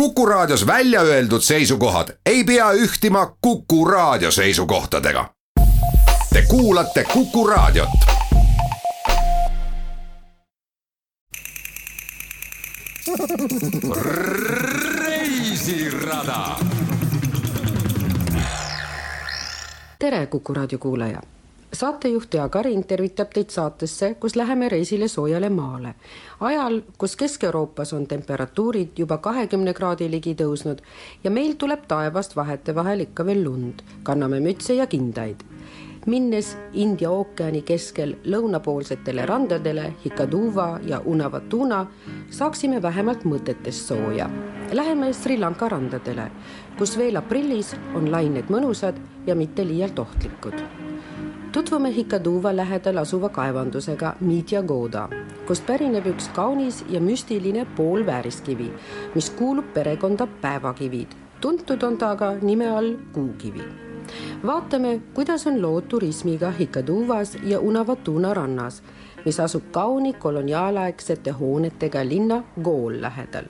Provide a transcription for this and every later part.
Kuku Raadios välja öeldud seisukohad ei pea ühtima Kuku Raadio seisukohtadega. Te kuulate Kuku Raadiot. reisirada. tere, Kuku Raadio kuulaja saatejuht Jaak Aring tervitab teid saatesse, kus läheme reisile soojale maale. ajal, kus Kesk-Euroopas on temperatuurid juba kahekümne kraadi ligi tõusnud ja meil tuleb taevast vahetevahel ikka veel lund, kanname mütse ja kindaid. minnes India ookeani keskel lõunapoolsetele randadele Hikaduva ja Unavatuna, saaksime vähemalt mõtetest sooja. Läheme Sri Lanka randadele, kus veel aprillis on lained mõnusad ja mitte liialt ohtlikud tutvume Hikaduva lähedal asuva kaevandusega Mitya Goda, kust pärineb üks kaunis ja müstiline poolvääriskivi, mis kuulub perekonda päevakivid. tuntud on ta aga nime all kuukivi. vaatame, kuidas on lood turismiga Hikaduvas ja Unavatuna rannas, mis asub kauni koloniaalaegsete hoonetega linna Gool lähedal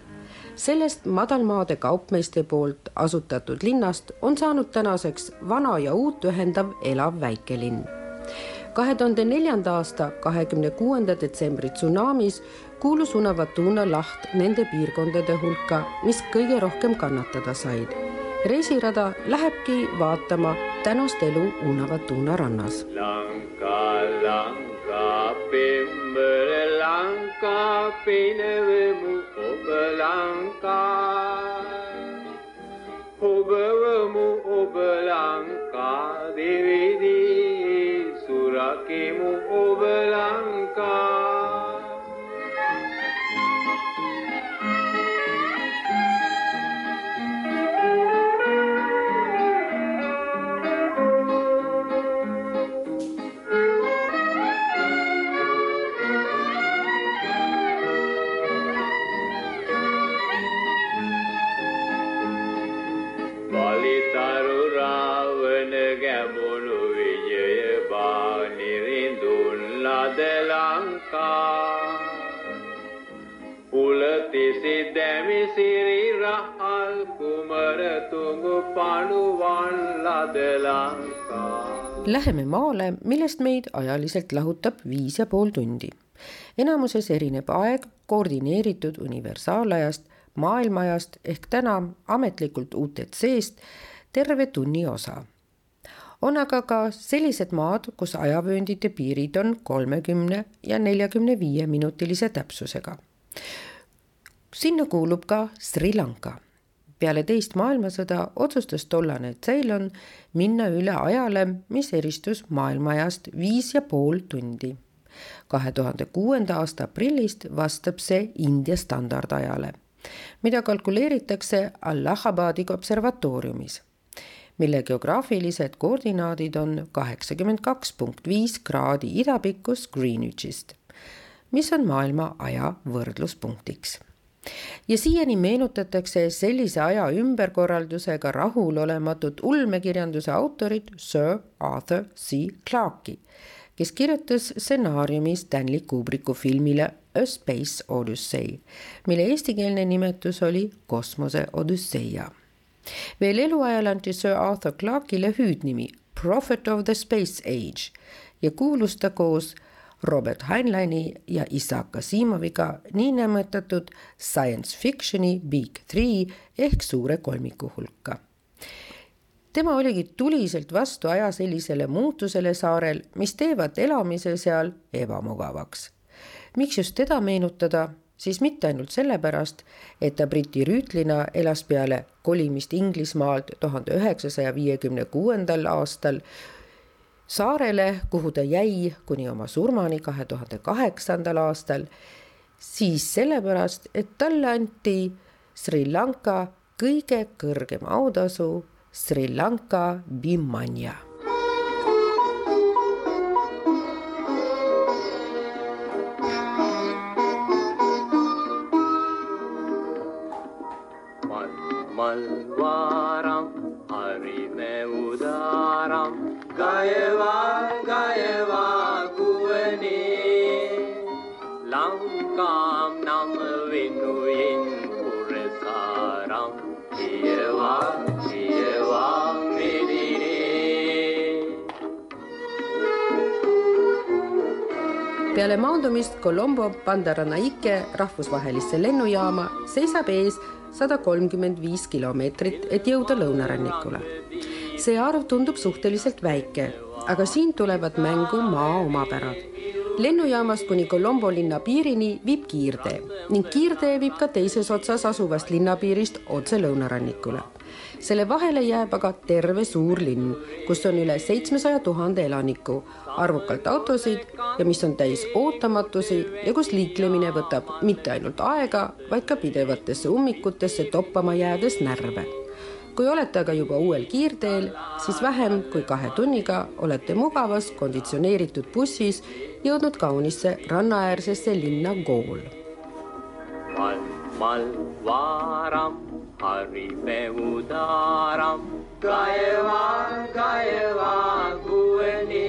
sellest madalmaade kaupmeeste poolt asutatud linnast on saanud tänaseks vana ja uut ühendav elav väikelinn kahe tuhande neljanda aasta kahekümne kuuenda detsembri tsunamis kuulus Unawatuna laht nende piirkondade hulka, mis kõige rohkem kannatada said. reisirada lähebki vaatama tänast elu Unawatuna rannas. lanka, lanka, pimmele lanka, pineve mu obelanka. Obevemu obelanka, dividi. රකිමු ඔබ Lanka rahal kumaratumu panuvan ladelanka. Läheme maale, millest meid ajaliselt lahutab viis ja pool tundi. enamuses erineb aeg koordineeritud universaalajast, maailmaajast ehk täna ametlikult UTC-st terve tunni osa. on aga ka sellised maad, kus ajavööndite piirid on kolmekümne ja neljakümne viie minutilise täpsusega sinna kuulub ka Sri Lanka peale teist maailmasõda otsustas tollane Ceylon minna üle ajale, mis eristus maailmaajast viis ja pool tundi. kahe tuhande kuuenda aasta aprillist vastab see India standardajale, mida kalkuleeritakse Allahabadi observatooriumis, mille geograafilised koordinaadid on kaheksakümmend kaks punkt viis kraadi idapikkus Greenwichist, mis on maailma aja võrdluspunktiks ja siiani meenutatakse sellise aja ümberkorraldusega rahulolematut ulmekirjanduse autorit Sir Arthur C Clarke'i, kes kirjutas stsenaariumi Stanley Kubricku filmile A Space Odyssey, mille eestikeelne nimetus oli Kosmose Odüsseia. veel eluajal anti Sir Arthur Clarke'ile hüüdnimi Prophet of the Space Age ja kuulus ta koos Robert Heinleini ja Isaac Asimoviga niinimetatud science fiction'i Big Three ehk suure kolmiku hulka. tema oligi tuliselt vastu aja sellisele muutusele saarel, mis teevad elamise seal ebamugavaks. miks just teda meenutada, siis mitte ainult sellepärast, et ta Briti rüütlina elas peale kolimist Inglismaalt tuhande üheksasaja viiekümne kuuendal aastal saarele, kuhu ta jäi kuni oma surmani kahe tuhande kaheksandal aastal, siis sellepärast, et talle anti Sri Lanka kõige kõrgem autasu Sri Lanka Bimanja Mal. Malva. Peale maandumist Colombo Bandaranaike rahvusvahelisse lennujaama seisab ees sada kolmkümmend viis kilomeetrit, et jõuda lõunarannikule. See arv tundub suhteliselt väike, aga siin tulevad mängu maa omapärad. lennujaamast kuni Colombo linna piirini viib kiirtee ning kiirtee viib ka teises otsas asuvast linnapiirist otse lõunarannikule. selle vahele jääb aga terve suur linn, kus on üle seitsmesaja tuhande elaniku, arvukalt autosid ja mis on täis ootamatusi ja kus liiklemine võtab mitte ainult aega, vaid ka pidevatesse ummikutesse toppama jäädes närve kui olete aga juba uuel kiirteel, siis vähem kui kahe tunniga olete mugavas konditsioneeritud bussis jõudnud kaunisse rannaäärsesse linna Gool. Mal, mal, vaaram, harime udaram, kaeva, kaeva, kueni.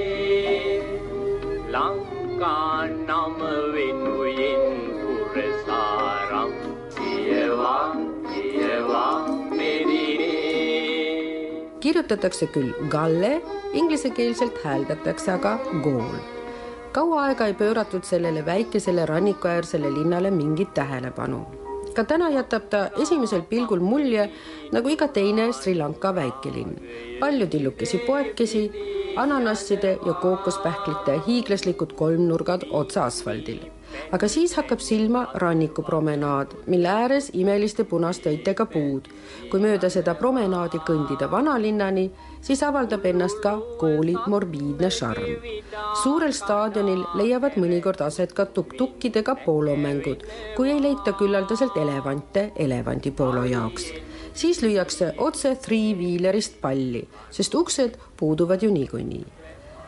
Lankanam vinuin kirjutatakse küll Galle, inglisekeelselt hääldatakse aga Gool. kaua aega ei pööratud sellele väikesele rannikuäärsele linnale mingit tähelepanu. ka täna jätab ta esimesel pilgul mulje nagu iga teine Sri Lanka väikelinn. palju tillukesi poekesi, ananasside ja kookospähklite hiiglaslikud kolmnurgad otse asfaldil aga siis hakkab silma rannikupromenaad, mille ääres imeliste punaste õitega puud. kui mööda seda promenaadi kõndida vanalinnani, siis avaldab ennast ka kooli morbiidne šarm. suurel staadionil leiavad mõnikord aset ka tukk-tukkidega poolomängud, kui ei leita küllaldaselt elevante elevandipoolo jaoks siis lüüakse otse three-wheelerist palli, sest uksed puuduvad ju niikuinii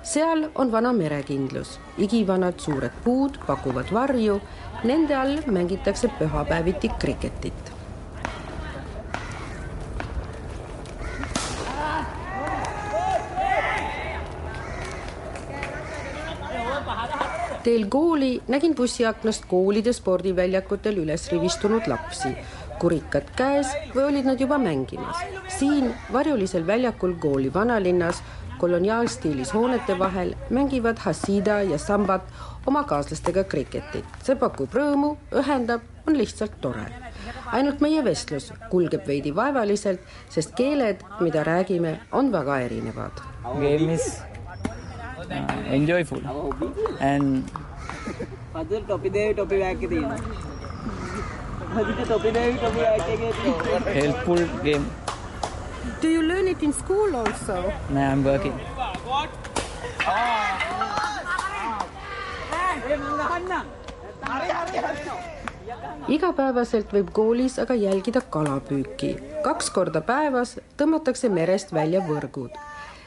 seal on vana merekindlus, igivanad suured puud pakuvad varju, nende all mängitakse pühapäeviti kriketit. teel kooli nägin bussiaknast koolide spordiväljakutel üles rivistunud lapsi, kurikad käes või olid nad juba mängimas. siin varjulisel väljakul kooli vanalinnas koloniaalstiilis hoonete vahel, mängivad Hasida ja Sambat oma kaaslastega kriketit. see pakub rõõmu, ühendab, on lihtsalt tore. ainult meie vestlus kulgeb veidi vaevaliselt, sest keeled, mida räägime, on väga erinevad. Game is uh, enjoyful and Fazil topi devi topi väike teine. Fazil topi devi topi väike teine. Helpful game. Do you learn it in school also? Now I'm working. igapäevaselt võib koolis aga jälgida kalapüüki. kaks korda päevas tõmmatakse merest välja võrgud.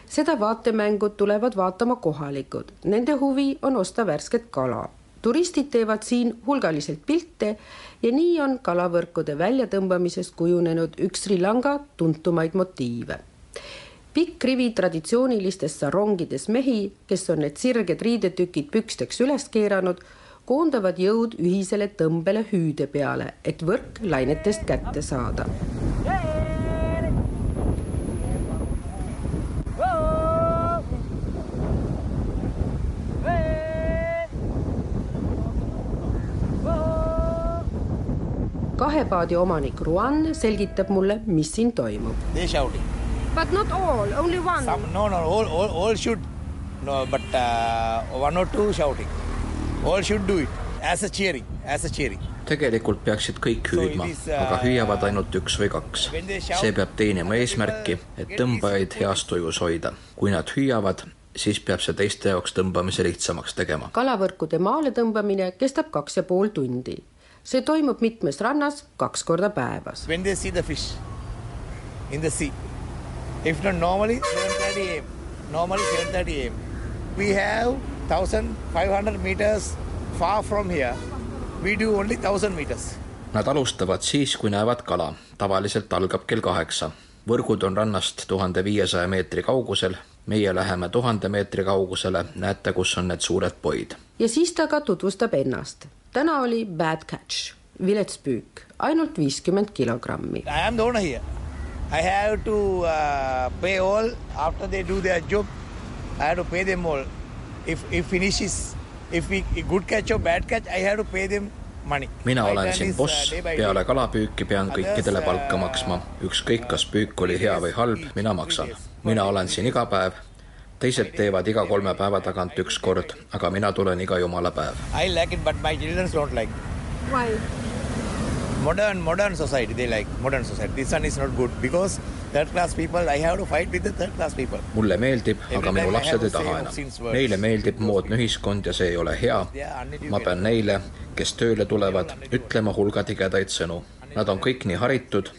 seda vaatemängu tulevad vaatama kohalikud, nende huvi on osta värsket kala. Turistid teevad siin hulgaliselt pilte ja nii on kalavõrkude väljatõmbamisest kujunenud üks Sri Lanka tuntumaid motiive pikk rivi traditsioonilistes sarongides mehi, kes on need sirged riidetükid püksteks üles keeranud, koondavad jõud ühisele tõmbele hüüde peale, et võrk lainetest kätte saada. Kahe paadi omanik Ruan selgitab mulle, mis siin toimub. But not all, only one. Some no no all all, all should no but uh, one or two shouting. All should do it as a cheering as a cheering. tegelikult peaksid kõik hüüdma, aga hüüavad ainult üks või kaks. see peab teenima eesmärki, et tõmbajaid heas tujus hoida. kui nad hüüavad, siis peab see teiste jaoks tõmbamise lihtsamaks tegema. kalavõrkude maale tõmbamine kestab kaks ja pool tundi. See toimub mitmes rannas kaks korda päevas. When they see the fish in the sea. If not normally 7:30 a.m. Normally 7:30 a.m. We have 1500 meters far from here. We do only 1000 meters. Nad alustavad siis, kui näevad kala. tavaliselt algab kell kaheksa. võrgud on rannast tuhande viiesaja meetri kaugusel. meie läheme tuhande meetri kaugusele, näete, kus on need suured poid. ja siis ta ka tutvustab ennast. Täna oli bad catch. vilets püük, ainult viiskümmend kilogrammi. I am the owner here. I have to uh, pay all after they do their job. I have to pay them all. If if finishes, if we good catch or bad catch, I have to pay them money. mina olen siin uh, boss, peale kalapüüki pean kõikidele Others, palka uh, maksma, ükskõik, kas püük oli hea või halb, mina maksan. mina olen siin iga päev, teised teevad iga kolme päeva tagant üks kord, aga mina tulen iga jumala päev. I like it, but my children don't like. Why? Modern modern society, they like modern society. This one is not good because third class people. I have to fight with the third class people. mulle meeldib, aga minu lapsed ei taha enam. Neile meeldib moodne ühiskond ja see ei ole hea. ma pean neile, kes tööle tulevad, ütlema hulga tigedaid sõnu. Nad on kõik nii haritud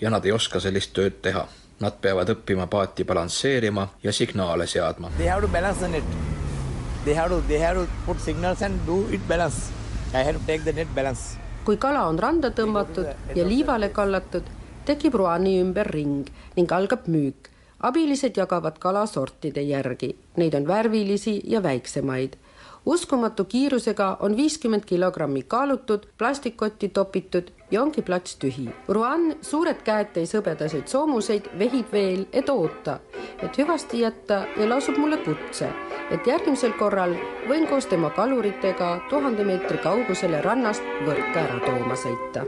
ja nad ei oska sellist tööd teha. Nad peavad õppima paati balansseerima ja signaale seadma. They have to balance the net. They have to they have to put signals and do it balance. I have to take the net balance. kui kala on randa tõmmatud ja liivale kallatud, tekib ruani ümber ring ning algab müük. abilised jagavad kala sortide järgi, neid on värvilisi ja väiksemaid. uskumatu kiirusega on viiskümmend kilogrammi kaalutud, plastikkotti topitud ja ongi plats tühi. Ruan, suured käed täis hõbedaseid soomuseid, vehib veel, et oota, et hüvasti jätta ja lausub mulle kutse, et järgmisel korral võin koos tema kaluritega tuhande meetri kaugusele rannast võrke ära tooma sõita.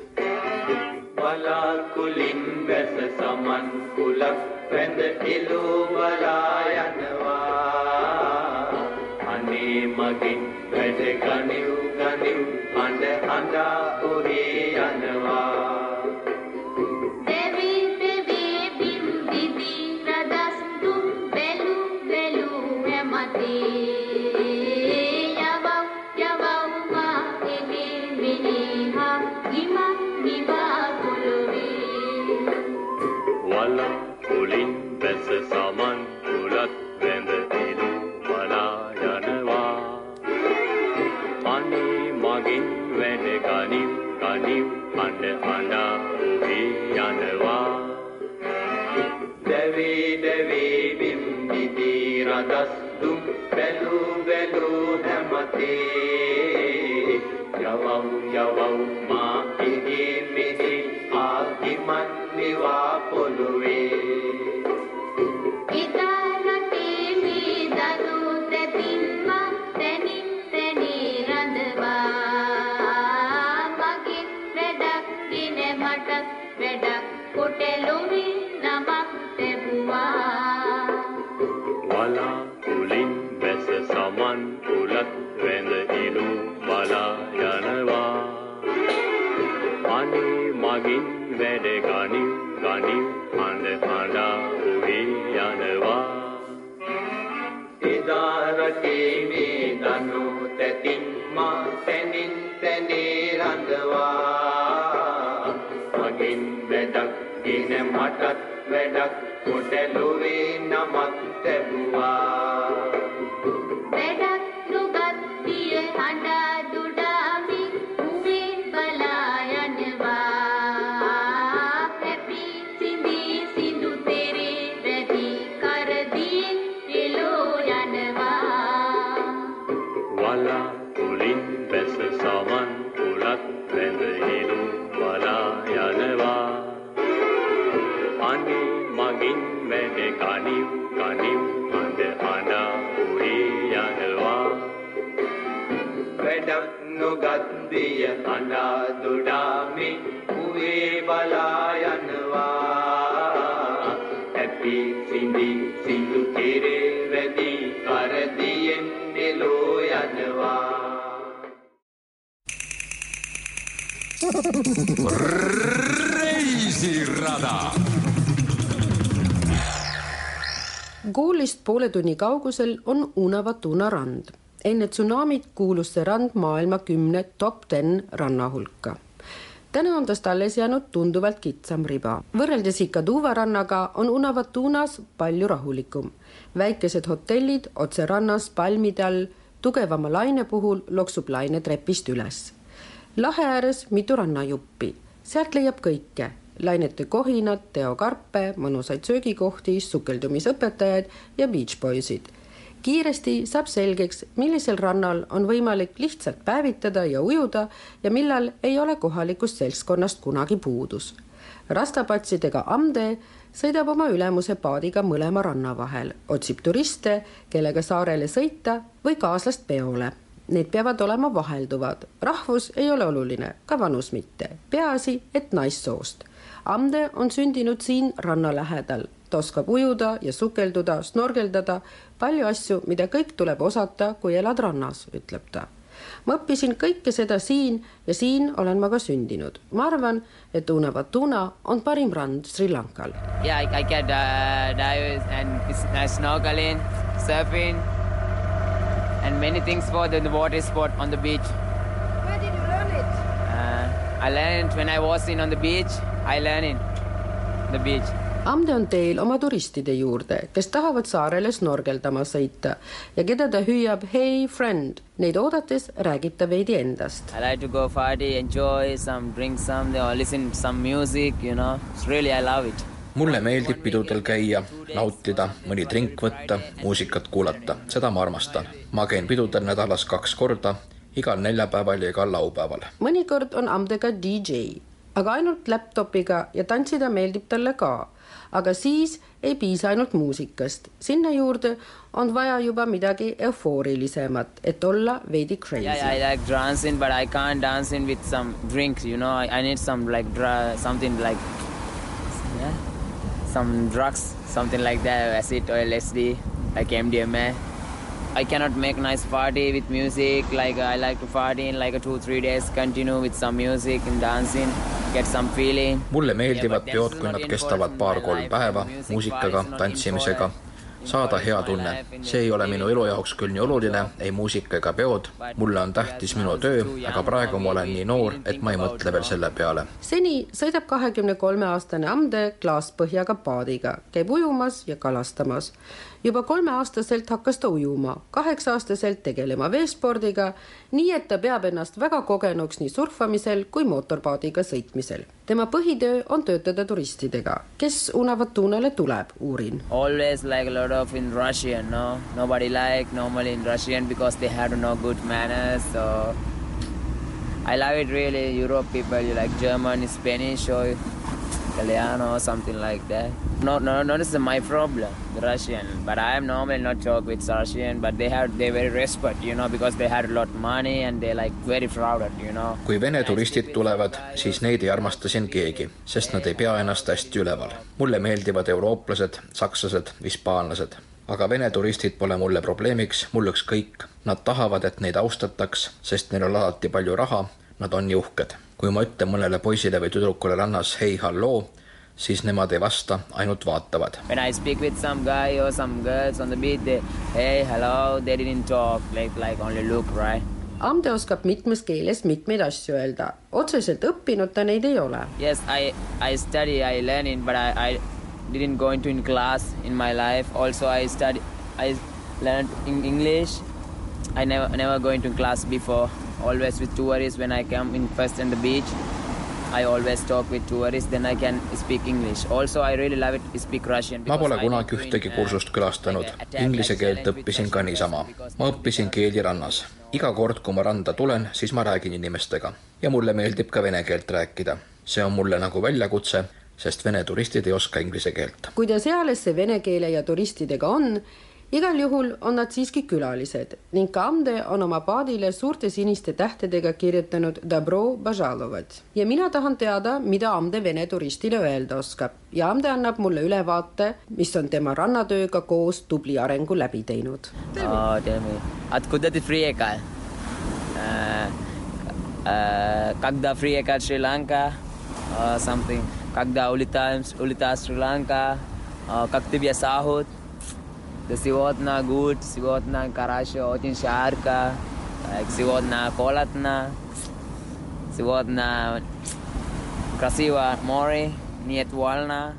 valaku limbese saman kulak, vende ilu valajaneva. Ani magi, vede ganiu ganiu, ande anda uri. වලාකුලින් වැස සමන් කුලක් වැඳ එලු බලා යනවා. අනේ මගින් වැඩ ගනිව් ගනිව් අඬ අඬා ඔහේ යනවා. දැවී දැවී බිම්බිදී රදස්තුම් බැලූ බැලූ හැමතේ මගින් වැඩ ගනිව් ගනිව් අඬ අඬා ඔහේ යනවා. එදා රටේ මේ දනු තැතින් මා තැනින් තැනේ රඳවා. මගින් වැඩක් ගෙන මටත් වැඩක් කොටලොවේ නමක් තැබුවා නොගත් දිය අඬා දොඩාමි උවේ බලා යනවා ඇපි සිඳි සිඳු කෙරේ වැදි කරදියෙන් එලෝ යනවා reisirada koolist poole tunni kaugusel on Una-Vatuna rand. enne tsunamit kuulus see rand maailma kümne top ten ranna hulka. täna on tast alles jäänud tunduvalt kitsam riba. võrreldes Ikaduva rannaga on Una-Vatunas palju rahulikum. väikesed hotellid otse rannas palmide all, tugevama laine puhul loksub laine trepist üles. lahe ääres mitu rannajuppi, sealt leiab kõike lainete kohinad, teokarpe, mõnusaid söögikohti, sukeldumisõpetajaid ja beach boysid. Kiiresti saab selgeks, millisel rannal on võimalik lihtsalt päevitada ja ujuda ja millal ei ole kohalikust seltskonnast kunagi puudus. rastapatsidega Amde sõidab oma ülemuse paadiga mõlema ranna vahel, otsib turiste, kellega saarele sõita või kaaslast peole. Need peavad olema vahelduvad, rahvus ei ole oluline, ka vanus mitte, peaasi, et naissoost. Amde on sündinud siin ranna lähedal, ta oskab ujuda ja sukelduda, snorgeldada, palju asju, mida kõik tuleb osata, kui elad rannas, ütleb ta ma õppisin kõike seda siin ja siin olen ma ka sündinud. ma arvan, et Unavatuna on parim rand Sri Lankal. Yeah, I, I get uh, dive and uh, snorkeling, surfing, and many things for the, water sport on the beach. Where did you learn it? Uh, I learned when I was in on the beach. I learned in the beach. Amde on teel oma turistide juurde, kes tahavad saarele snorgeldama sõita ja keda ta hüüab Hey friend. Neid oodates räägib ta veidi endast. I like to go party, enjoy some, drink some, or listen some music, you know. It's really, I love it. mulle meeldib pidudel käia, nautida, mõni drink võtta, muusikat kuulata, seda ma armastan. ma käin pidudel nädalas kaks korda, igal neljapäeval ja igal laupäeval. mõnikord on Amde ka DJ, aga ainult laptopiga ja tantsida meeldib talle ka aga siis ei piisa ainult muusikast, sinna juurde on vaja juba midagi eufoorilisemat, et olla veidi crazy. Yeah, yeah, I like dancing, but I can't dance in with some drinks, you know. I, need some like something like yeah, some drugs, something like that, acid or LSD, like MDMA. I cannot make nice party with music. Like I like to party in like a two three days, continue with some music and dancing, get some feeling. mulle meeldivad peod, kui nad kestavad paar-kolm päeva muusikaga, tantsimisega, saada hea tunne. see ei ole minu elu jaoks küll nii oluline, ei muusika ega peod. mulle on tähtis minu töö, aga praegu ma olen nii noor, et ma ei mõtle veel selle peale. seni sõidab kahekümne kolme aastane Amde klaaspõhjaga paadiga, käib ujumas ja kalastamas. Juba kolmeaastaselt hakkas ta ujuma, kaheksa-aastaselt tegelema veespordiga, nii et ta peab ennast väga kogenuks nii surfamisel kui mootorpaadiga sõitmisel. tema põhitöö on töötada turistidega, kes Unavatунale tuleb, uurin. Always like a lot of in Russian, no? Nobody like normally in Russian because they have no good manners. So I love it really. Europe people, you like German, Spanish, or Italiano, or something like that. No, no, no, this is my problem, the Russian. But I am normally not talk with Russian, but they have they very respect, you know, because they had a lot money and they like very proud, you know. kui Vene turistid tulevad, siis neid ei armasta siin keegi, sest nad ei pea ennast hästi üleval. mulle meeldivad eurooplased, sakslased, hispaanlased, aga Vene turistid pole mulle probleemiks, mul ükskõik. Nad tahavad, et neid austataks, sest neil on alati palju raha, nad on nii uhked. Kui ma ütlen mõnele poisile või tüdrukule rannas hei, halloo, siis nemad ei vasta, ainult vaatavad. When I speak with some guy or some girls on the beach, they hey, hello, they didn't talk, like like only look, right? Amde oskab mitmes keeles mitmeid asju öelda, otseselt õppinud ta neid ei ole. Yes, I I study, I learning, but I I didn't go into in class in my life. Also, I study, I learned in English. I never never go into class before. Always with tourists when I come in first on the beach. I always talk with tourists, then I can speak English. Also, I really love it to speak Russian. ma pole kunagi ühtegi in, kursust külastanud, inglise keelt õppisin ka niisama. ma õppisin keeli rannas. iga kord, kui ma randa tulen, siis ma räägin inimestega ja mulle meeldib ka vene keelt rääkida. see on mulle nagu väljakutse, sest vene turistid ei oska inglise keelt. kui ta seales see vene keele ja turistidega on, igal juhul on nad siiski külalised ning ka Amde on oma paadile suurte siniste tähtedega kirjutanud Dobro Bažalovat. ja mina tahan teada, mida Amde vene turistile öelda oskab ja Amde annab mulle ülevaate, mis on tema rannatööga koos tubli arengu läbi teinud. Oh, tell me. Откуда ты приехал? Uh, uh, когда приехал в Шри-Ланка? Uh, something. Когда улетаем, улетал в Шри-Ланка? Uh, как тебе сахут? دسيواتنا قوت سيواتنا كراشة أوتين شعاركا سيواتنا كولتنا سيواتنا كراسيوا موري نيت والنا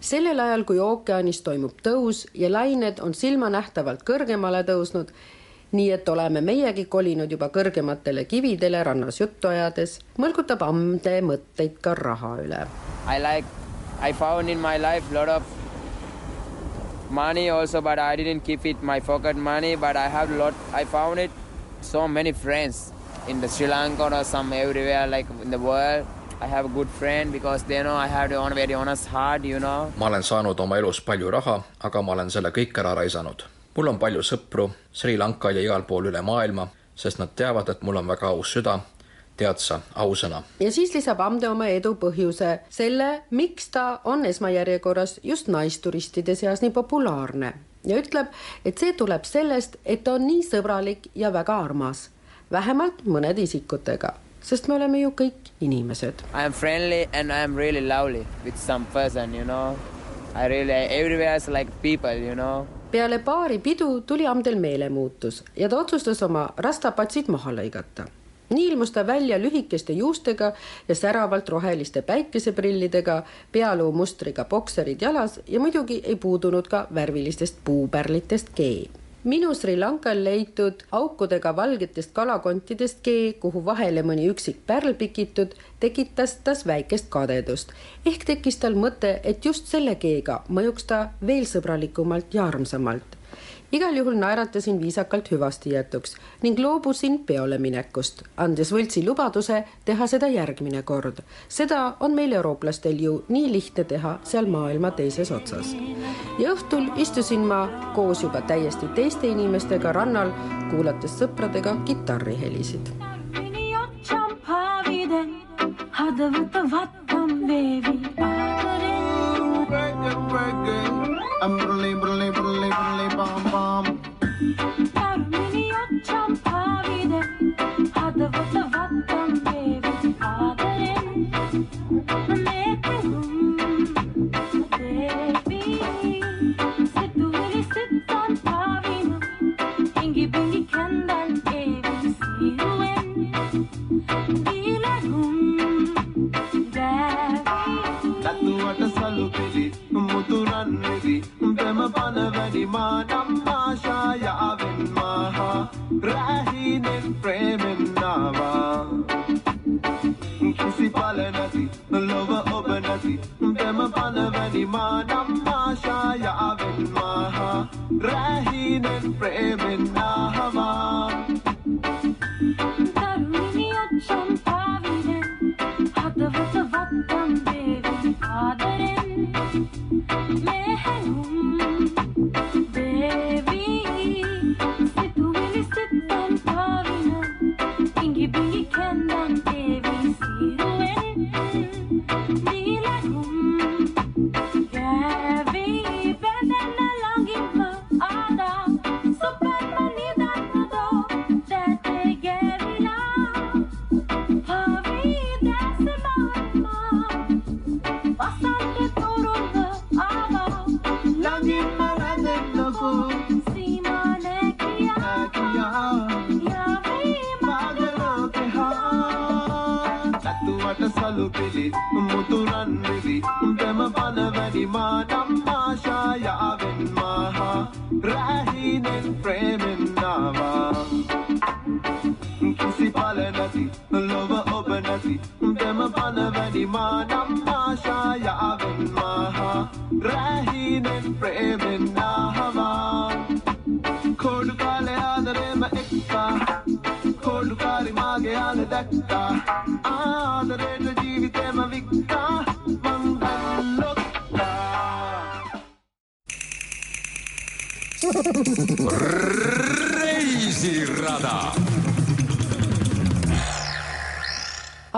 sellel ajal, kui ookeanis toimub tõus ja lained on silmanähtavalt kõrgemale tõusnud, nii et oleme meiegi kolinud juba kõrgematele kividele rannas juttu ajades, mõlgutab Amde mõtteid ka raha üle. I like, I found in my life lot of money also, but I didn't keep it my pocket money. But I have lot. I found it so many friends in the Sri Lanka or some everywhere like in the world. I have a good friend because they know I have a very honest heart, you know. ma olen saanud oma elus palju raha, aga ma olen selle kõik ära raisanud. mul on palju sõpru Sri Lankal ja igal pool üle maailma, sest nad teavad, et mul on väga aus süda. Tead sa, ausõna. ja siis lisab Amde oma edu põhjuse selle, miks ta on esmajärjekorras just naisturistide seas nii populaarne ja ütleb, et see tuleb sellest, et ta on nii sõbralik ja väga armas, vähemalt mõnede isikutega sest me oleme ju kõik inimesed. I am friendly and I am really lovely with some person, you know. I really, everywhere is like people, you know. peale paari pidu tuli Amdel meelemuutus ja ta otsustas oma rastapatsid maha lõigata. Nii ilmus ta välja lühikeste juustega ja säravalt roheliste päikeseprillidega, pealuumustriga bokserid jalas ja muidugi ei puudunud ka värvilistest puupärlitest kee minu Sri Lankal leitud aukudega valgetest kalakontidest kee, kuhu vahele mõni üksik pärl pikitud, tekitas tas väikest kadedust. ehk tekkis tal mõte, et just selle keega mõjuks ta veel sõbralikumalt ja armsamalt igal juhul naeratasin viisakalt hüvastijätuks ning loobusin peole minekust, andes võltsi lubaduse teha seda järgmine kord. seda on meil, eurooplastel, ju nii lihtne teha seal maailma teises otsas. ja õhtul istusin ma koos juba täiesti teiste inimestega rannal, kuulates sõpradega kitarrihelisid. Hadavat vattam vevi Reggae, reggae, I'm really, really, really, really bomb.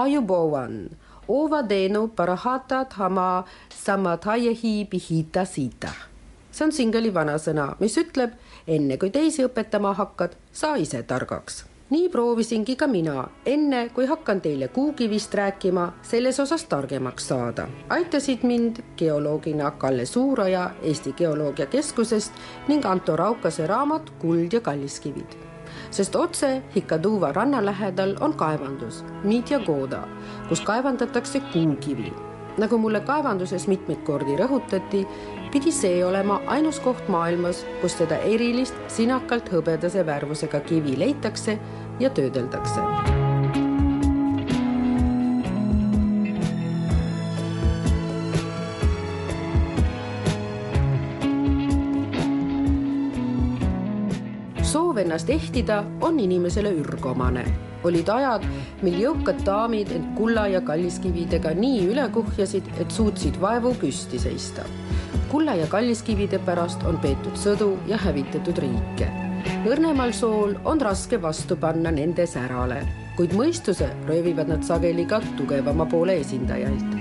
Ajubowan, Ova Denu Parahata Thama Samatayehi Pihita Sita. see on singeli vanasõna, mis ütleb, enne kui teisi õpetama hakkad, saa ise targaks. nii proovisingi ka mina, enne kui hakkan teile kuukivist rääkima, selles osas targemaks saada. aitasid mind geoloogina Kalle Suuroja Eesti Geoloogiakeskusest ning Anto Raukase raamat Kuld ja kalliskivid sest otse Hikaduva ranna lähedal on kaevandus Mitja Goda, kus kaevandatakse kuukivi. nagu mulle kaevanduses mitmeid kordi rõhutati, pidi see olema ainus koht maailmas, kus seda erilist sinakalt hõbedase värvusega kivi leitakse ja töödeldakse ennast ehtida on inimesele ürgomane. olid ajad, mil jõukad daamid end kulla ja kalliskividega nii üle kuhjasid, et suutsid vaevu püsti seista. kulla ja kalliskivide pärast on peetud sõdu ja hävitatud riike. õrnemal sool on raske vastu panna nende särale, kuid mõistuse röövivad nad sageli ka tugevama poole esindajalt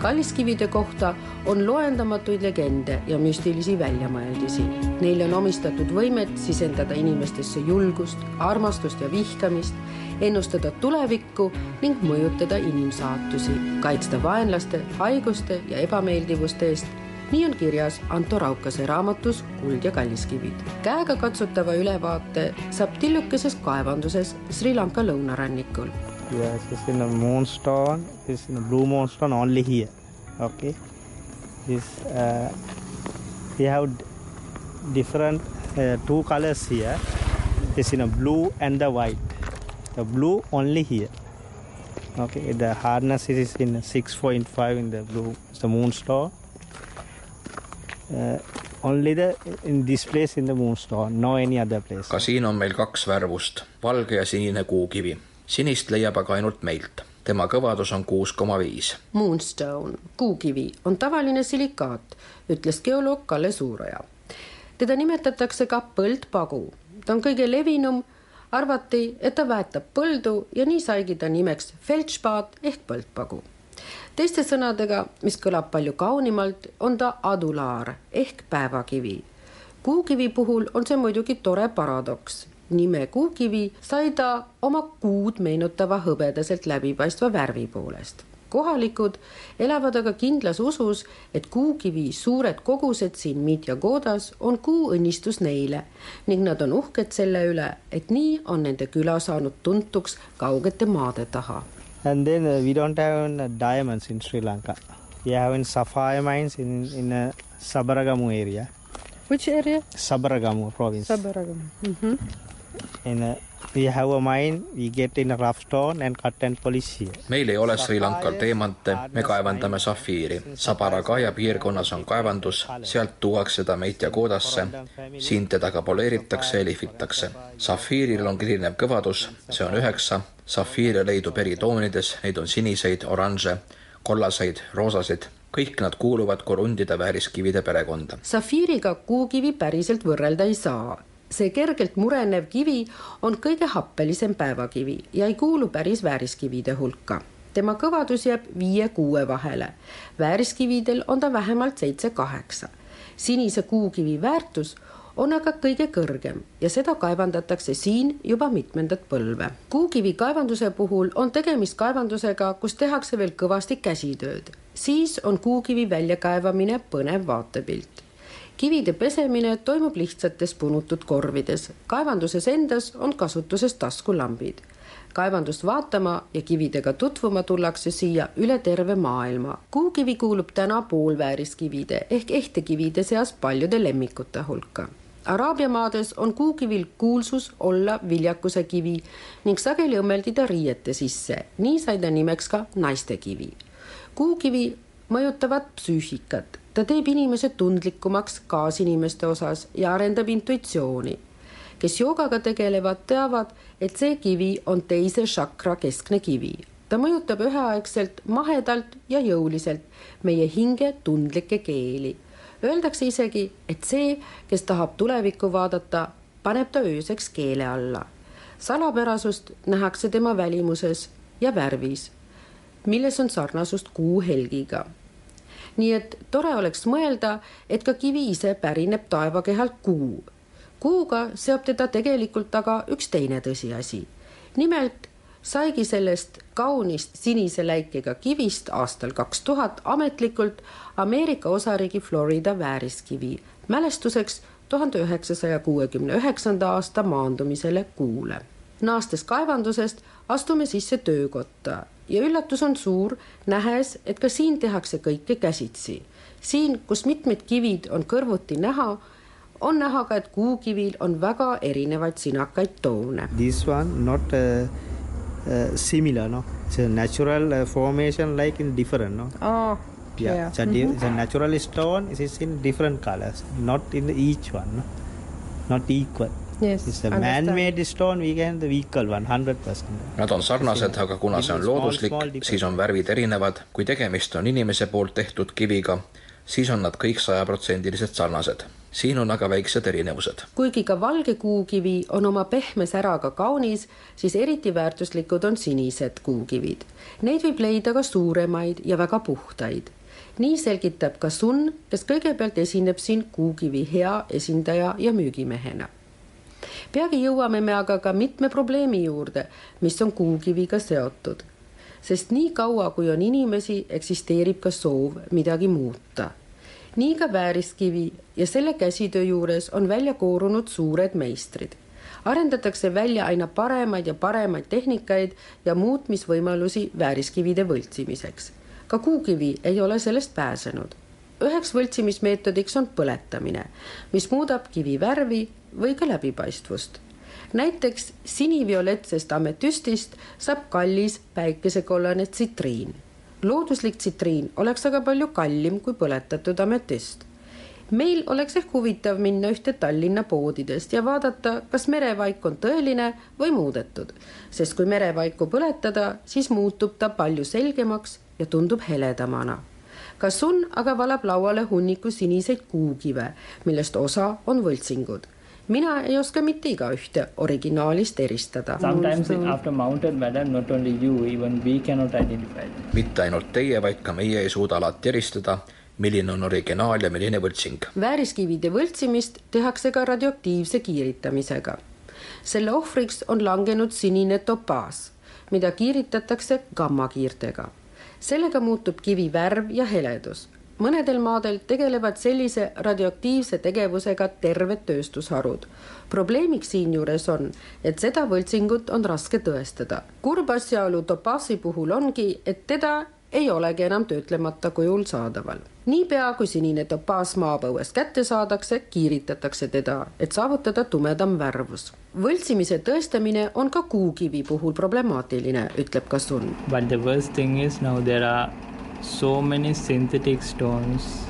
kalliskivide kohta on loendamatuid legende ja müstilisi väljamõeldisi. Neile on omistatud võimet sisendada inimestesse julgust, armastust ja vihkamist, ennustada tulevikku ning mõjutada inimsaatusi, kaitsta vaenlaste, haiguste ja ebameeldivuste eest. nii on kirjas Anto Raukase raamatus Kuld ja kalliskivid. käegakatsutava ülevaate saab tillukeses kaevanduses Sri Lanka lõunarannikul Yes, it's in the moonstone. It's in the blue moonstone only here. Okay. This uh, we have different uh, two colors here. It's in a blue and the white. The blue only here. Okay. The hardness is in six point five in the blue. It's the moonstone. Uh, only the in this place in the moonstone. No any other place. ka on meil kaks värvust, valge ja sinine kuukivi. Sinist leiab aga ainult meilt. tema kõvadus on kuus koma viis. Moonstone, kuukivi, on tavaline silikaat, ütles geoloog Kalle Suuroja. teda nimetatakse ka põldpagu. ta on kõige levinum, arvati, et ta väetab põldu ja nii saigi ta nimeks feldspaat ehk põldpagu. teiste sõnadega, mis kõlab palju kaunimalt, on ta adulaar ehk päevakivi. kuukivi puhul on see muidugi tore paradoks nime kuukivi sai ta oma kuud meenutava hõbedaselt läbipaistva värvi poolest. kohalikud elavad aga kindlas usus, et kuukivi suured kogused siin Midjagodas on kuu õnnistus neile ning nad on uhked selle üle, et nii on nende küla saanud tuntuks kaugete maade taha. And then uh, we don't have diamonds in Sri Lanka. We have in sapphire mines in in uh, Sabaragamu area. Which area? Sabaragamu province. Sabaragamu mm. -hmm. In uh, we have a mine. We get in a rough stone and cut and polish here. meil ei ole Sri Lankal teemante, me kaevandame safiiri. Sabaragaia piirkonnas on kaevandus, sealt tuuakse ta Meitjakodasse. siin teda ka poleeritakse ja lihvitakse. safiiril on erinev kõvadus, see on üheksa. safiire leidub eri toonides, neid on siniseid, oranže, kollaseid, roosasid. kõik nad kuuluvad korundide vääriskivide perekonda. safiiriga kuukivi päriselt võrrelda ei saa see kergelt murenev kivi on kõige happelisem päevakivi ja ei kuulu päris vääriskivide hulka. tema kõvadus jääb viie-kuue vahele. vääriskividel on ta vähemalt seitse-kaheksa. sinise kuukivi väärtus on aga kõige kõrgem ja seda kaevandatakse siin juba mitmendat põlve. kuukivi kaevanduse puhul on tegemist kaevandusega, kus tehakse veel kõvasti käsitööd. siis on kuukivi väljakaevamine põnev vaatepilt kivide pesemine toimub lihtsates punutud korvides. kaevanduses endas on kasutuses taskulambid. kaevandust vaatama ja kividega tutvuma tullakse siia üle terve maailma. kuukivi kuulub täna poolvääriskivide ehk ehtekivide seas paljude lemmikute hulka. Araabia maades on kuukivil kuulsus olla viljakuse kivi ning sageli õmmeldi ta riiete sisse. nii sai ta nimeks ka naistekivi. kuukivi mõjutavad psüühikat ta teeb inimese tundlikumaks kaasinimeste osas ja arendab intuitsiooni. kes joogaga tegelevad, teavad, et see kivi on teise šakra keskne kivi. ta mõjutab üheaegselt mahedalt ja jõuliselt meie hinge tundlikke keeli. Öeldakse isegi, et see, kes tahab tulevikku vaadata, paneb ta ööseks keele alla. salapärasust nähakse tema välimuses ja värvis, milles on sarnasust kuu helgiga nii et tore oleks mõelda, et ka kivi ise pärineb taevakehalt Kuu. Kuuga seob teda tegelikult aga üks teine tõsiasi. nimelt saigi sellest kaunist sinise läikega kivist aastal kaks tuhat ametlikult Ameerika osariigi Florida vääriskivi mälestuseks tuhande üheksasaja kuuekümne üheksanda aasta maandumisele Kuule. naastes kaevandusest astume sisse töökotta ja üllatus on suur, nähes, et ka siin tehakse kõike käsitsi. siin, kus mitmed kivid on kõrvuti näha, on näha ka, et kuukivil on väga erinevaid sinakaid toone. This one not uh, uh, similar, no. It's a natural uh, formation like in different, no. Oh, Yeah, yeah. it's a, di- Mhm. it's a natural stone. It is in different colors, not in each one, no? not equal. Yes, It's a man-made stone. We can the vehicle one hundred percent. Nad on sarnased, aga kuna see on looduslik, siis on värvid erinevad. kui tegemist on inimese poolt tehtud kiviga, siis on nad kõik sajaprotsendiliselt sarnased. siin on aga väiksed erinevused. kuigi ka valge kuukivi on oma pehme säraga kaunis, siis eriti väärtuslikud on sinised kuukivid. Neid võib leida ka suuremaid ja väga puhtaid. nii selgitab ka Sun, kes kõigepealt esineb siin kuukivi hea esindaja ja müügimehena. Peagi jõuame me aga ka mitme probleemi juurde, mis on kuukiviga seotud. sest nii kaua, kui on inimesi, eksisteerib ka soov midagi muuta nii ka vääriskivi ja selle käsitöö juures on välja koorunud suured meistrid. arendatakse välja aina paremaid ja paremaid tehnikaid ja muutmisvõimalusi vääriskivide võltsimiseks. ka kuukivi ei ole sellest pääsenud. Üheks võltsimismeetodiks on põletamine, mis muudab kivi värvi või ka läbipaistvust näiteks sinivioletsest ametüstist saab kallis päikesekollane tsitriin looduslik tsitriin oleks aga palju kallim kui põletatud ametüst. meil oleks ehk huvitav minna ühte Tallinna poodidest ja vaadata, kas merevaik on tõeline või muudetud, sest kui merevaiku põletada, siis muutub ta palju selgemaks ja tundub heledamana. Ka Sun aga valab lauale hunniku siniseid kuukive, millest osa on võltsingud mina ei oska mitte igaühte originaalist eristada. Sometimes it- after mounted madam, not only you, even we cannot identify them. mitte ainult teie, vaid ka meie ei suuda alati eristada, milline on originaal ja milline võltsing. vääriskivide võltsimist tehakse ka radioaktiivse kiiritamisega. selle ohvriks on langenud sinine topaas, mida kiiritatakse gammakiirtega. Sellega muutub kivi värv ja heledus. mõnedel maadel tegelevad sellise radioaktiivse tegevusega terved tööstusharud. probleemiks siinjuures on, et seda võltsingut on raske tõestada. kurb asjaolu topaasi puhul ongi, et teda ei olegi enam töötlemata kujul saadaval. niipea kui sinine topaas maapõuest kätte saadakse, kiiritatakse teda, et saavutada tumedam värvus. võltsimise tõestamine on ka kuukivi puhul problemaatiline, ütleb ka Sun. But the worst thing is now there are so many synthetic stones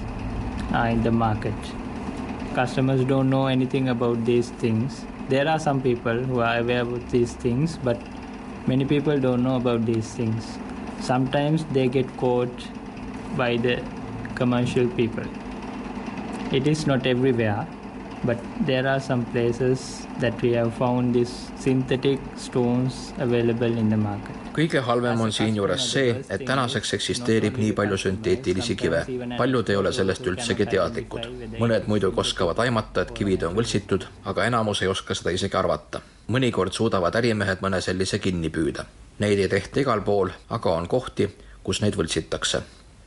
uh, in the market. Customers don't know anything about these things. There are some people who are aware of these things, but many people don't know about these things. Sometimes they get caught by the commercial people. It is not everywhere, but there are some places that we have found these synthetic stones available in the market. kõige halvem on siinjuures see, et tänaseks eksisteerib nii palju sünteetilisi kive. paljud ei ole sellest üldsegi teadlikud. mõned muidugi oskavad aimata, et kivid on võltsitud, aga enamus ei oska seda isegi arvata. mõnikord suudavad ärimehed mõne sellise kinni püüda. Neid ei tehta igal pool, aga on kohti, kus neid võltsitakse.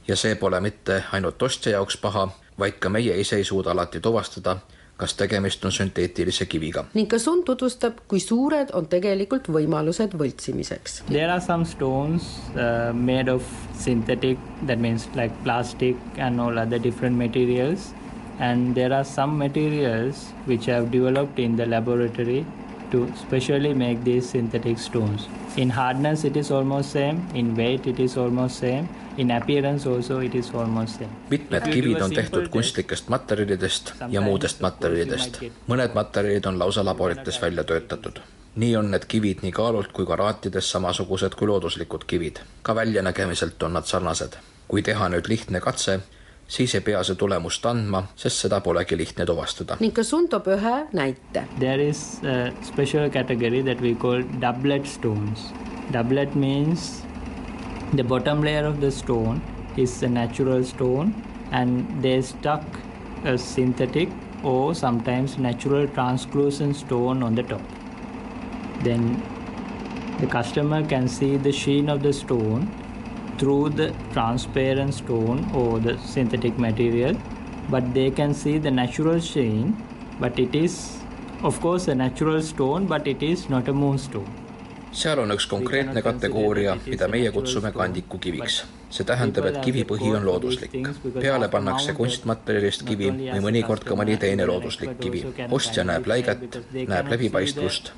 ja see pole mitte ainult ostja jaoks paha, vaid ka meie ise ei suuda alati tuvastada, kas tegemist on sünteetilise kiviga. ning ka Sun tutvustab, kui suured on tegelikult võimalused võltsimiseks. There are some stones uh, made of synthetic, that means like plastic and all other different materials. And there are some materials which have developed in the laboratory to specially make these synthetic stones. In hardness, it is almost same. In weight, it is almost same. In appearance, also, it is almost same. mitmed kivid on tehtud kunstlikest materjalidest ja muudest materjalidest. mõned materjalid on lausa laborites välja töötatud. nii on need kivid nii kaalult kui ka raatides samasugused kui looduslikud kivid. ka väljanägemiselt on nad sarnased. kui teha nüüd lihtne katse, siis ei pea see tulemust andma, sest seda polegi lihtne tuvastada. ning ka Sun toob ühe näite. There is a special category that we call doublet stones. Doublet means the bottom layer of the stone is a natural stone and they stuck a synthetic or sometimes natural translucent stone on the top. Then the customer can see the sheen of the stone through the transparent stone or the synthetic material but they can see the natural sheen but it is of course a natural stone but it is not a moonstone seal on üks konkreetne kategooria, mida meie kutsume kandikukiviks. see tähendab, et kivipõhi on looduslik. peale pannakse kunstmaterjalist kivi või mõnikord ka mõni teine looduslik kivi. ostja näeb läiget, näeb läbipaistvust,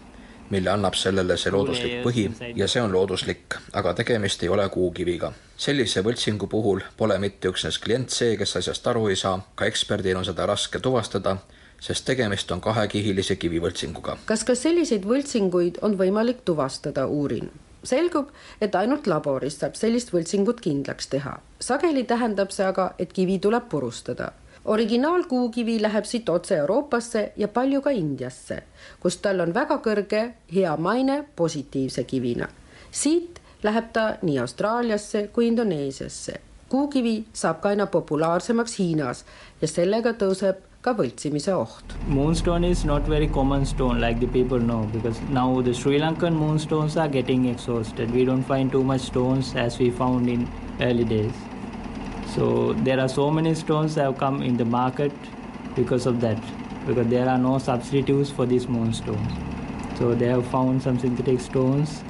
mille annab sellele see looduslik põhi ja see on looduslik, aga tegemist ei ole kuukiviga. sellise võltsingu puhul pole mitte üksnes klient see, kes asjast aru ei saa, ka eksperdil on seda raske tuvastada, sest tegemist on kahekihilise kivivõltsinguga. kas ka selliseid võltsinguid on võimalik tuvastada, uurin. selgub, et ainult laboris saab sellist võltsingut kindlaks teha. sageli tähendab see aga, et kivi tuleb purustada. Originaalkuukivi läheb siit otse Euroopasse ja palju ka Indiasse, kus tal on väga kõrge hea maine positiivse kivina. siit läheb ta nii Austraaliasse kui Indoneesiasse. kuukivi saab ka aina populaarsemaks Hiinas ja sellega tõuseb ka võltsimise oht. Moonstone is not very common stone like the people know because now the Sri Lankan moonstones are getting exhausted. We don't find too much stones as we found in early days. So there are so many stones that have come in the market because of that because there are no substitutes for these moonstones. So they have found some synthetic stones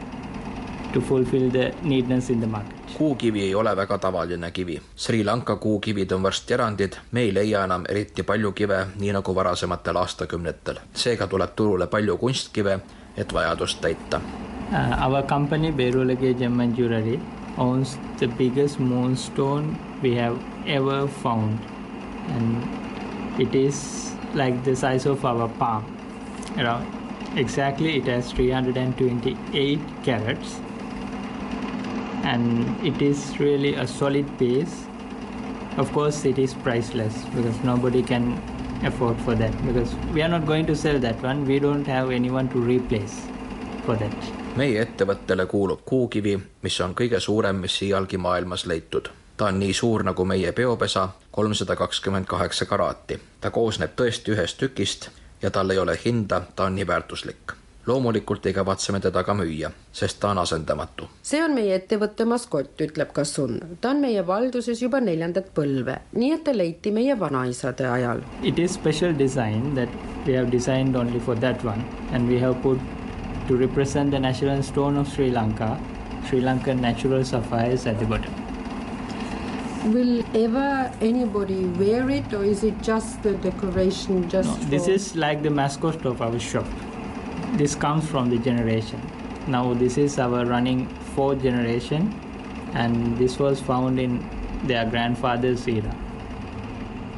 to fulfill the needness in the market. kuukivi ei ole väga tavaline kivi. Sri Lanka kuukivid on varsti erandid, me ei leia enam eriti palju kive, nii nagu varasematel aastakümnetel. seega tuleb turule palju kunstkive, et vajadust täita. Uh, our company Berulage Gem and Jewelry owns the biggest moonstone we have ever found. And it is like the size of our palm. Around exactly it has 328 carats. And it is really a solid piece of course it is priceless because nobody can afford for that. Because we are not going to sell that one. We don't have anyone to replace for that meie ettevõttele kuulub kuukivi, mis on kõige suurem, mis iialgi maailmas leitud. ta on nii suur nagu meie peopesa, kolmsada kakskümmend kaheksa karaati. ta koosneb tõesti ühest tükist ja tal ei ole hinda, ta on nii väärtuslik. loomulikult ei kavatse me teda ka müüa, sest ta on asendamatu. see on meie ettevõtte maskott, ütleb Kassun. ta on meie valduses juba neljandat põlve, nii et ta leiti meie vanaisade ajal. It is special design that we have designed only for that one and we have put to represent the national stone of Sri Lanka, Sri Lankan natural sapphires at the bottom. Will ever anybody wear it or is it just the decoration just No, this is like the mascot of our shop. This comes from the generation. Now this is our running fourth generation and this was found in their grandfather's era.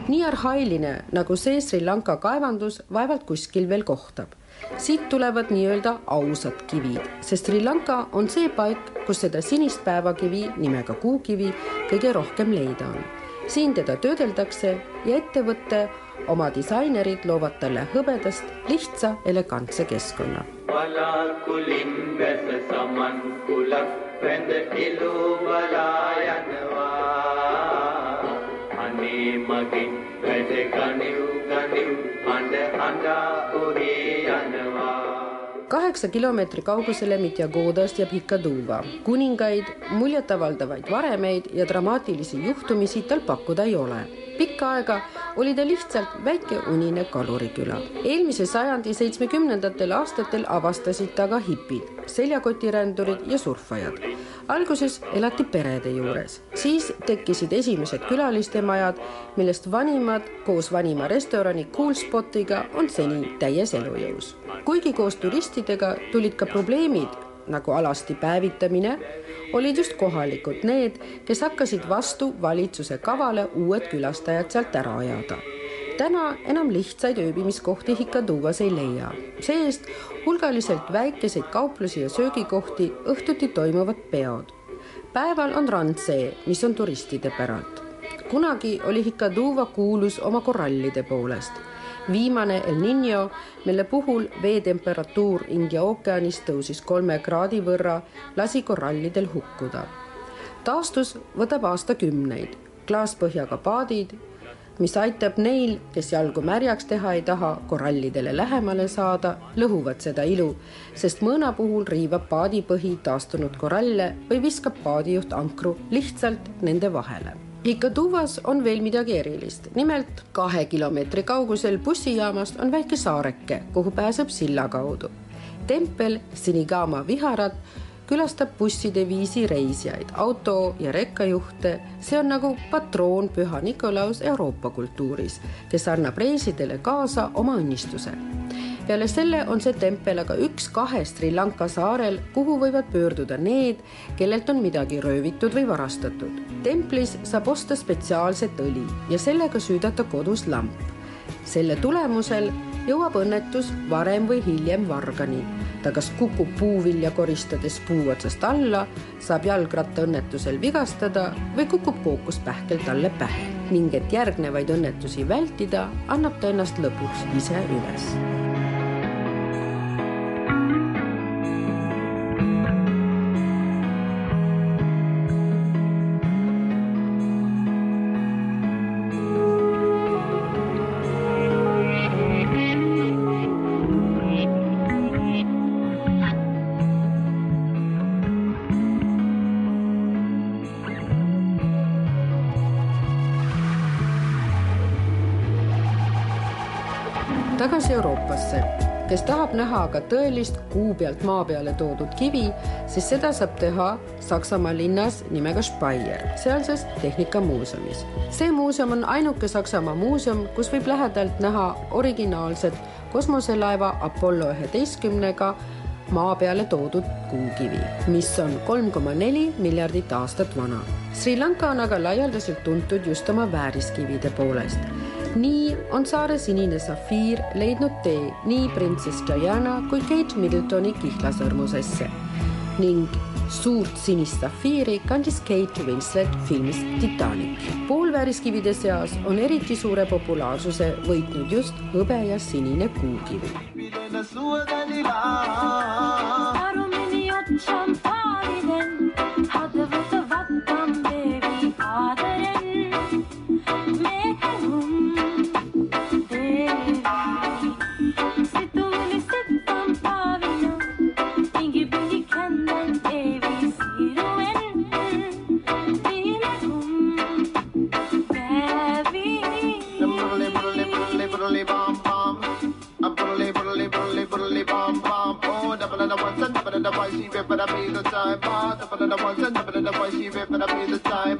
nii arhailine nagu see Sri Lanka kaevandus vaevalt kuskil veel kohtab siit tulevad nii-öelda ausad kivid, sest Sri Lanka on see paik, kus seda sinist päevakivi nimega kuukivi kõige rohkem leida on. siin teda töödeldakse ja ettevõte, oma disainerid loovad talle hõbedast lihtsa elegantse keskkonna. Magi වැස සමන් කුලක් වැඳ එලුවලා යනවා අනේ මගේ වැඩ ගනිව් ගනිව් අඬ අඬා ඔහේ යනවා kaheksa kilomeetri kaugusele Mitjagodast jääb Hikaduva. kuningaid, muljetavaldavaid varemeid ja dramaatilisi juhtumisi tal pakkuda ei ole. pikka aega oli ta lihtsalt väike unine kaluriküla. eelmise sajandi seitsmekümnendatel aastatel avastasid ta ka hipid, seljakotirändurid ja surfajad. alguses elati perede juures, siis tekkisid esimesed külalistemajad, millest vanimad koos vanima restorani Cool Spotiga on seni täies elujõus. kuigi koos turistidega tulid ka probleemid nagu alasti päevitamine, olid just kohalikud need, kes hakkasid vastu valitsuse kavale uued külastajad sealt ära ajada. täna enam lihtsaid ööbimiskohti Hikaduvas ei leia, see-eest hulgaliselt väikeseid kauplusi ja söögikohti, õhtuti toimuvad peod. päeval on rand see, mis on turistide päralt. kunagi oli Hikaduva kuulus oma korallide poolest viimane El Niño, mille puhul veetemperatuur India ookeanis tõusis kolme kraadi võrra, lasi korallidel hukkuda. taastus võtab aastakümneid, klaaspõhjaga paadid, mis aitab neil, kes jalgu märjaks teha ei taha, korallidele lähemale saada, lõhuvad seda ilu, sest mõõna puhul riivab paadipõhi taastunud koralle või viskab paadijuht ankru lihtsalt nende vahele Ikatuvas on veel midagi erilist, nimelt kahe kilomeetri kaugusel bussijaamast on väike saareke, kuhu pääseb silla kaudu. tempel Sinigama viharat külastab busside viisi reisijaid, auto ja rekkajuhte, see on nagu patroon Püha Nikolaus Euroopa kultuuris, kes annab reisidele kaasa oma õnnistuse peale selle on see tempel aga üks kahest Sri Lanka saarel, kuhu võivad pöörduda need, kellelt on midagi röövitud või varastatud. templis saab osta spetsiaalset õli ja sellega süüdata kodus lamp. selle tulemusel jõuab õnnetus varem või hiljem vargani. ta kas kukub puuvilja koristades puu otsast alla, saab jalgratta õnnetusel vigastada või kukub kookuspähkel talle pähe ning et järgnevaid õnnetusi vältida, annab ta ennast lõpuks ise üles kes tahab näha aga tõelist kuu pealt maa peale toodud kivi, siis seda saab teha Saksamaa linnas nimega Speyer, sealses Tehnikamuuseumis. see muuseum on ainuke Saksamaa muuseum, kus võib lähedalt näha originaalset kosmoselaeva Apollo üheteistkümnega maa peale toodud kuukivi, mis on kolm koma neli miljardit aastat vana. Sri Lanka on aga laialdaselt tuntud just oma vääriskivide poolest nii on saare sinine safiir leidnud tee nii printsess Diana kui Kate Middletoni kihlasõrmusesse ning suurt sinist safiiri kandis Kate Winslet filmis Titanic. poolvääriskivide seas on eriti suure populaarsuse võitnud just hõbe ja sinine kuukivi. the time. But the one, the one, she ripping up me the time.